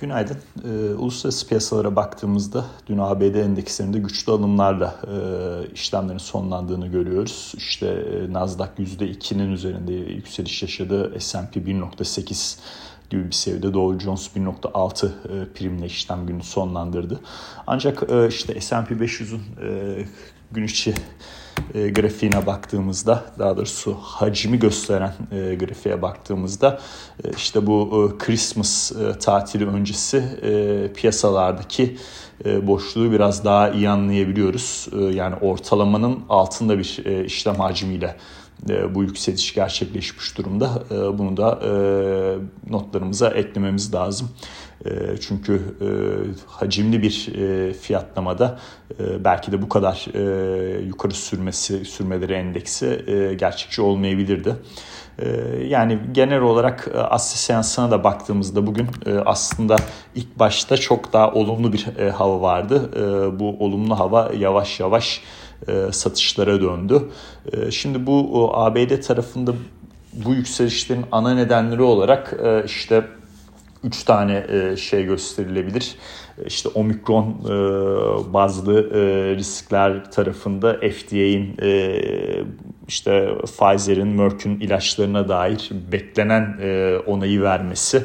Günaydın. E, uluslararası piyasalara baktığımızda dün ABD endekslerinde güçlü alımlarla e, işlemlerin sonlandığını görüyoruz. İşte e, Nasdaq %2'nin üzerinde yükseliş yaşadı. S&P 1.8 gibi bir seviyede Dow Jones 1.6 e, primle işlem günü sonlandırdı. Ancak e, işte S&P 500'ün e, gün içi grafiğine baktığımızda daha doğrusu hacmi gösteren grafiğe baktığımızda işte bu e, Christmas tatili öncesi piyasalardaki boşluğu biraz daha iyi anlayabiliyoruz. Yani ortalamanın altında bir e, işlem hacmiyle bu yükseliş gerçekleşmiş durumda. E, bunu da e, notlarımıza eklememiz lazım. Ee, çünkü e, hacimli bir e, fiyatlamada e, belki de bu kadar yukarı sürmesi sürmeleri endeksi gerçekçi olmayabilirdi. Yani genel olarak Asya seansına da baktığımızda bugün aslında ilk başta çok daha olumlu bir hava vardı. Bu olumlu hava yavaş yavaş satışlara döndü. Şimdi bu ABD tarafında bu yükselişlerin ana nedenleri olarak işte üç tane e, şey gösterilebilir. E, işte omikron e, bazlı riskler tarafında FDA'in işte Pfizer'in, Merck'ün ilaçlarına dair beklenen onayı vermesi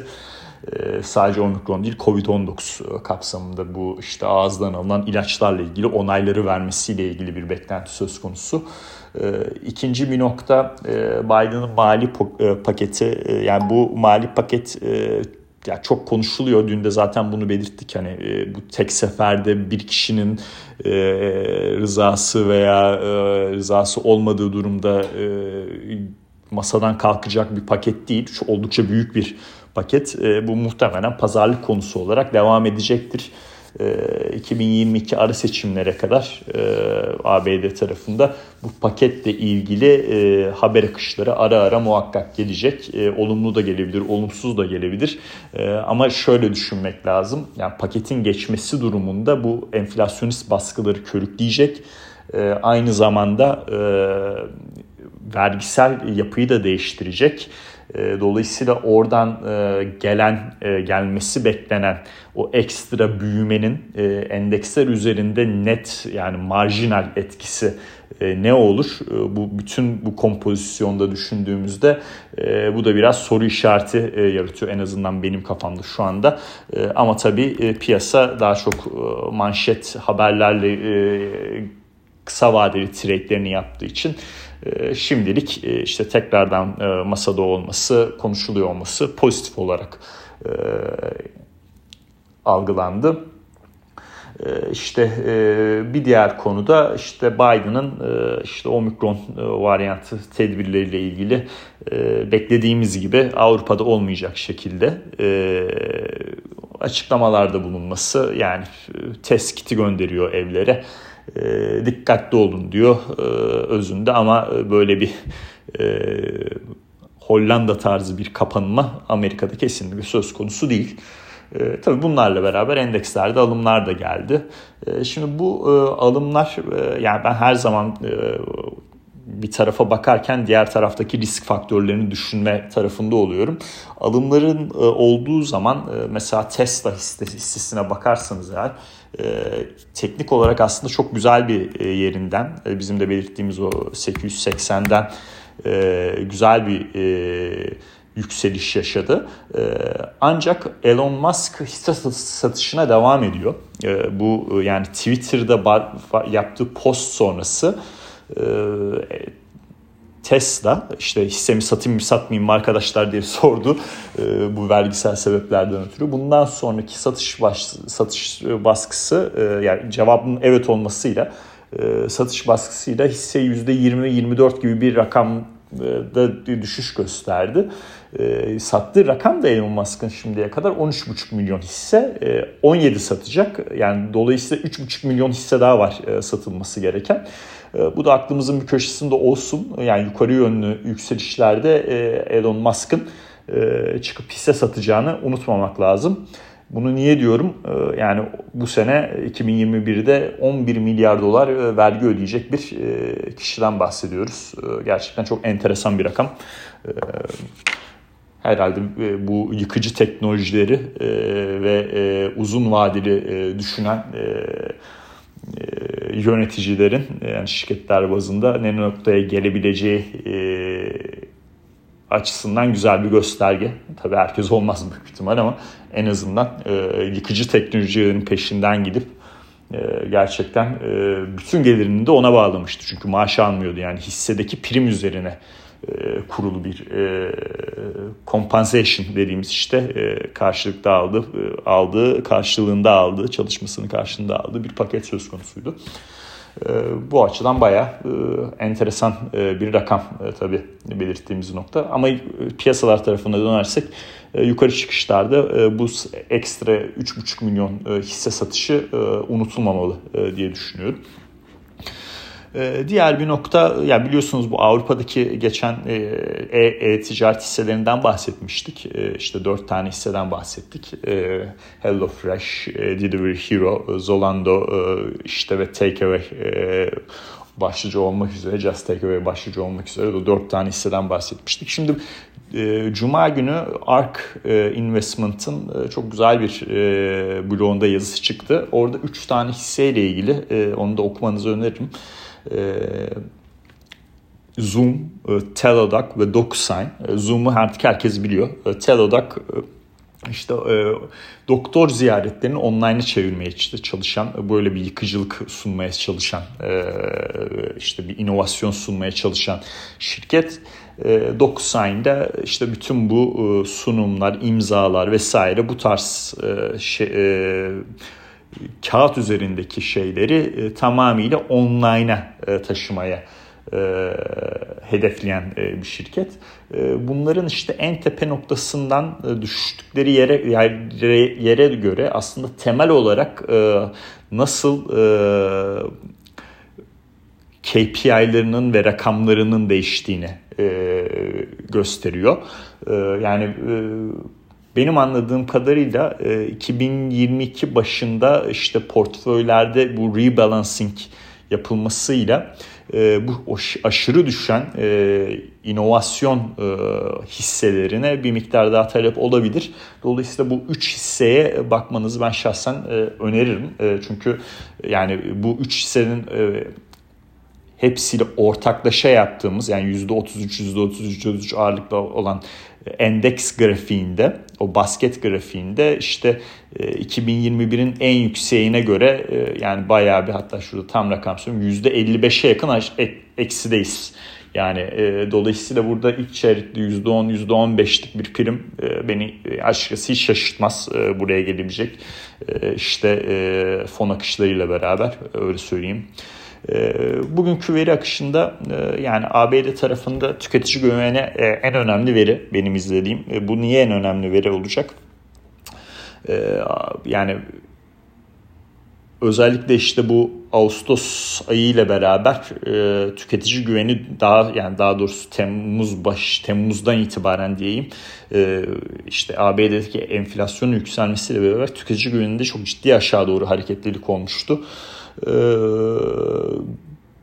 sadece omikron değil Covid-19 kapsamında bu işte ağızdan alınan ilaçlarla ilgili onayları vermesiyle ilgili bir beklenti söz konusu. İkinci bir nokta Biden'ın mali paketi yani bu mali paket ya çok konuşuluyor. Dün de zaten bunu belirttik. Hani e, bu tek seferde bir kişinin e, rızası veya e, rızası olmadığı durumda e, masadan kalkacak bir paket değil. Çok oldukça büyük bir paket. E, bu muhtemelen pazarlık konusu olarak devam edecektir. 2022 ee, ara seçimlere kadar e, ABD tarafında bu paketle ilgili e, haber akışları ara ara muhakkak gelecek. E, olumlu da gelebilir, olumsuz da gelebilir. Ama şöyle düşünmek lazım. Yani paketin geçmesi durumunda bu enflasyonist baskıları körükleyecek. Aynı zamanda vergisel yapıyı da değiştirecek. E, dolayısıyla oradan e, gelen e, gelmesi beklenen o ekstra büyümenin endeksler üzerinde net yani marjinal etkisi ne olur? Bu bütün bu kompozisyonda düşündüğümüzde bu da biraz soru işareti yaratıyor en azından benim kafamda şu anda. Ama tabii piyasa daha çok manşet haberlerle kısa vadeli trade'lerini yaptığı için ee, şimdilik e, işte tekrardan e, masada olması, konuşuluyor olması pozitif olarak e, algılandı. İşte bir diğer konuda işte Biden'ın işte omikron varyantı tedbirleriyle ilgili beklediğimiz gibi Avrupa'da olmayacak şekilde açıklamalarda bulunması yani test kiti gönderiyor evlere e, dikkatli olun diyor e, özünde ama böyle bir e, Hollanda tarzı bir kapanma Amerika'da kesinlikle söz konusu değil. E, tabii bunlarla beraber endekslerde alımlar da geldi. E, şimdi bu e, alımlar e, yani ben her zaman e, bir tarafa bakarken diğer taraftaki risk faktörlerini düşünme tarafında oluyorum. Alımların e, olduğu zaman e, mesela Tesla hissesine bakarsanız eğer e, teknik olarak aslında çok güzel bir yerinden bizim de belirttiğimiz o 880'den güzel bir yükseliş yaşadı. Ancak Elon Musk hisse satışına devam ediyor. Bu yani Twitter'da yaptığı post sonrası ee, Tesla işte hissemi satayım mı satmayayım mı arkadaşlar diye sordu e, bu vergisel sebeplerden ötürü. Bundan sonraki satış baş, satış baskısı e, yani cevabın evet olmasıyla e, satış baskısıyla hisse %20-24 gibi bir rakam da düşüş gösterdi. E, sattığı rakam da Elon Musk'ın şimdiye kadar 13,5 milyon hisse. E, 17 satacak. Yani dolayısıyla 3,5 milyon hisse daha var e, satılması gereken. E, bu da aklımızın bir köşesinde olsun. Yani yukarı yönlü yükselişlerde e, Elon Musk'ın e, çıkıp hisse satacağını unutmamak lazım. Bunu niye diyorum? Yani bu sene 2021'de 11 milyar dolar vergi ödeyecek bir kişiden bahsediyoruz. Gerçekten çok enteresan bir rakam. herhalde e, bu yıkıcı teknolojileri e, ve e, uzun vadeli düşünen yöneticilerin yani şirketler bazında ne noktaya gelebileceği açısından güzel bir gösterge. Tabii herkes olmaz büyük ihtimal ama en azından yıkıcı teknolojilerin peşinden gidip gerçekten bütün gelirini de ona bağlamıştı. Çünkü maaş almıyordu yani hissedeki prim üzerine e, kurulu bir e, compensation dediğimiz işte e, karşılıkta aldı, e, aldığı karşılığında aldığı çalışmasını karşılığında aldığı bir paket söz konusuydu. E, bu açıdan bayağı e, enteresan e, bir rakam e, tabii belirttiğimiz nokta. Ama piyasalar tarafına dönersek yukarı çıkışlarda bu ekstra 3,5 milyon hisse satışı unutulmamalı diye düşünüyorum. Ee, diğer bir nokta ya biliyorsunuz bu Avrupa'daki geçen e-ticaret e hisselerinden bahsetmiştik. E, işte dört tane hisseden bahsettik. E, HelloFresh, e, Delivery Hero, Zolando e, işte ve Takeaway e, başlıca olmak üzere, Just Takeaway başlıca olmak üzere de dört tane hisseden bahsetmiştik. Şimdi e, Cuma günü ARK e, Investment'ın e, çok güzel bir e, blogunda yazısı çıktı. Orada üç tane hisseyle ilgili e, onu da okumanızı öneririm. Ee, Zoom, e, Teladoc ve DocuSign. E, Zoom'u artık herkes biliyor. E, Teladoc işte doktor ziyaretlerini online'a çevirmeye işte çalışan, böyle bir yıkıcılık sunmaya çalışan, işte bir inovasyon sunmaya çalışan şirket. DocuSign'da işte bütün bu sunumlar, imzalar vesaire bu tarz şey, kağıt üzerindeki şeyleri e, tamamıyla online'a e, taşımaya e, hedefleyen e, bir şirket. E, bunların işte en tepe noktasından e, düştükleri yere, yere yere göre aslında temel olarak e, nasıl e, KPI'lerinin ve rakamlarının değiştiğini e, gösteriyor. E, yani e, benim anladığım kadarıyla 2022 e, başında işte portföylerde bu rebalancing yapılmasıyla e, bu aşırı düşen e, inovasyon hisselerine bir miktar daha talep olabilir. Dolayısıyla bu 3 hisseye bakmanızı ben şahsen öneririm. Çünkü yani bu 3 hissenin hepsiyle ortaklaşa yaptığımız yani %33 %33 %33 ağırlıklı olan endeks grafiğinde, o basket grafiğinde işte 2021'in e, en yükseğine göre e, yani bayağı bir hatta şurada tam rakam söyleyeyim %55'e yakın eksideyiz. Yani e, dolayısıyla burada ilk çeyrekte %10, %15'lik bir prim e, beni e, açıkçası hiç şaşırtmaz e, buraya gelebilecek e, işte e, fon akışlarıyla beraber öyle söyleyeyim. Ee, bugünkü veri akışında e, yani ABD tarafında tüketici güveni e, en önemli veri benim izlediğim. E, bu niye en önemli veri olacak? Ee, yani özellikle işte bu Ağustos ayı ile beraber tüketici güveni daha yani daha doğrusu Temmuz baş Temmuz'dan itibaren diyeyim işte ABD'deki enflasyonun yükselmesiyle beraber tüketici güveninde çok ciddi aşağı doğru hareketlilik olmuştu. Ee,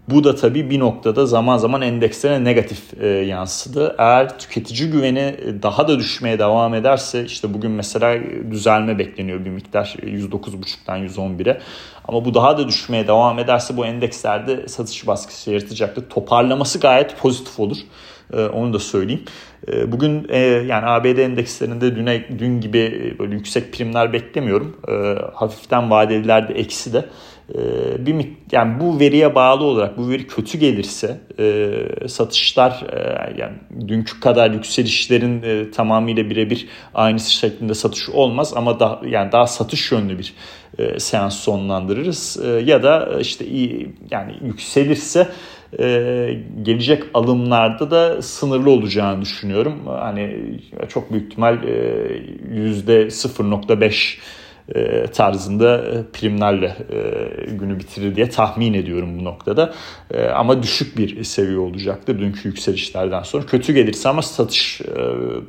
bu da tabii bir noktada zaman zaman endekslere negatif e, yansıdı. Eğer tüketici güveni daha da düşmeye devam ederse işte bugün mesela düzelme bekleniyor bir miktar %9.5'tan %11'e. Ama bu daha da düşmeye devam ederse bu endekslerde satış baskısı yaratacaktır. Toparlaması gayet pozitif olur. E, onu da söyleyeyim. E, bugün e, yani ABD endekslerinde düne, dün gibi böyle yüksek primler beklemiyorum. E, hafiften vadelilerde eksi de. Ee, bir yani bu veriye bağlı olarak bu veri kötü gelirse e, satışlar e, yani dünkü kadar yükselişlerin e, tamamıyla birebir aynısı şeklinde satış olmaz ama daha yani daha satış yönlü bir e, seans sonlandırırız e, ya da işte iyi yani yükselirse e, gelecek alımlarda da sınırlı olacağını düşünüyorum. Hani çok büyük ihtimal yüzde 0.5 e, tarzında e, primlerle e, günü bitirir diye tahmin ediyorum bu noktada. Ama düşük bir seviye olacaktır dünkü yükselişlerden sonra. Kötü gelirse ama satış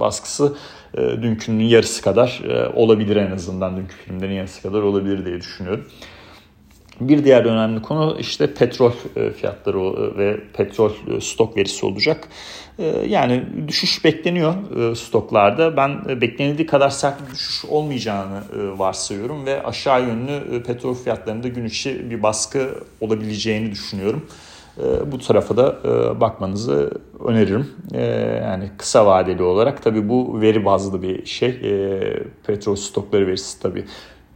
baskısı dünkünün yarısı kadar olabilir en azından. Dünkü filmlerin yarısı kadar olabilir diye düşünüyorum. Bir diğer önemli konu işte petrol e, fiyatları ve petrol e, stok verisi olacak. E, yani düşüş bekleniyor stoklarda. Ben beklenildiği kadar sert bir düşüş olmayacağını varsayıyorum ve aşağı yönlü petrol fiyatlarında gün içi bir baskı olabileceğini düşünüyorum. Bu tarafa da bakmanızı öneririm. Yani kısa vadeli olarak tabii bu veri bazlı bir şey. Petrol stokları verisi tabii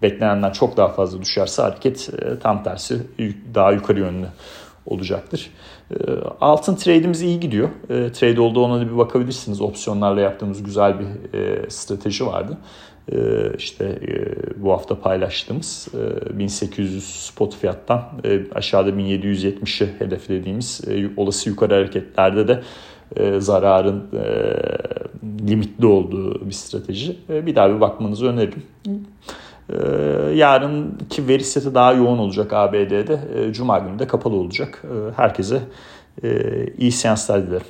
beklenenden çok daha fazla düşerse hareket e, tam tersi daha yukarı yönlü olacaktır. E, altın trade'imiz iyi gidiyor. E, trade oldu ona da bir bakabilirsiniz. Opsiyonlarla yaptığımız güzel bir strateji vardı. İşte bu hafta paylaştığımız 1800 spot fiyattan aşağıda 1770'i hedeflediğimiz olası yukarı hareketlerde de zararın limitli olduğu bir strateji. Bir daha bir bakmanızı öneririm. Ee, yarınki veri seti daha yoğun olacak ABD'de. Ee, Cuma günü de kapalı olacak. Ee, herkese e, iyi seanslar dilerim.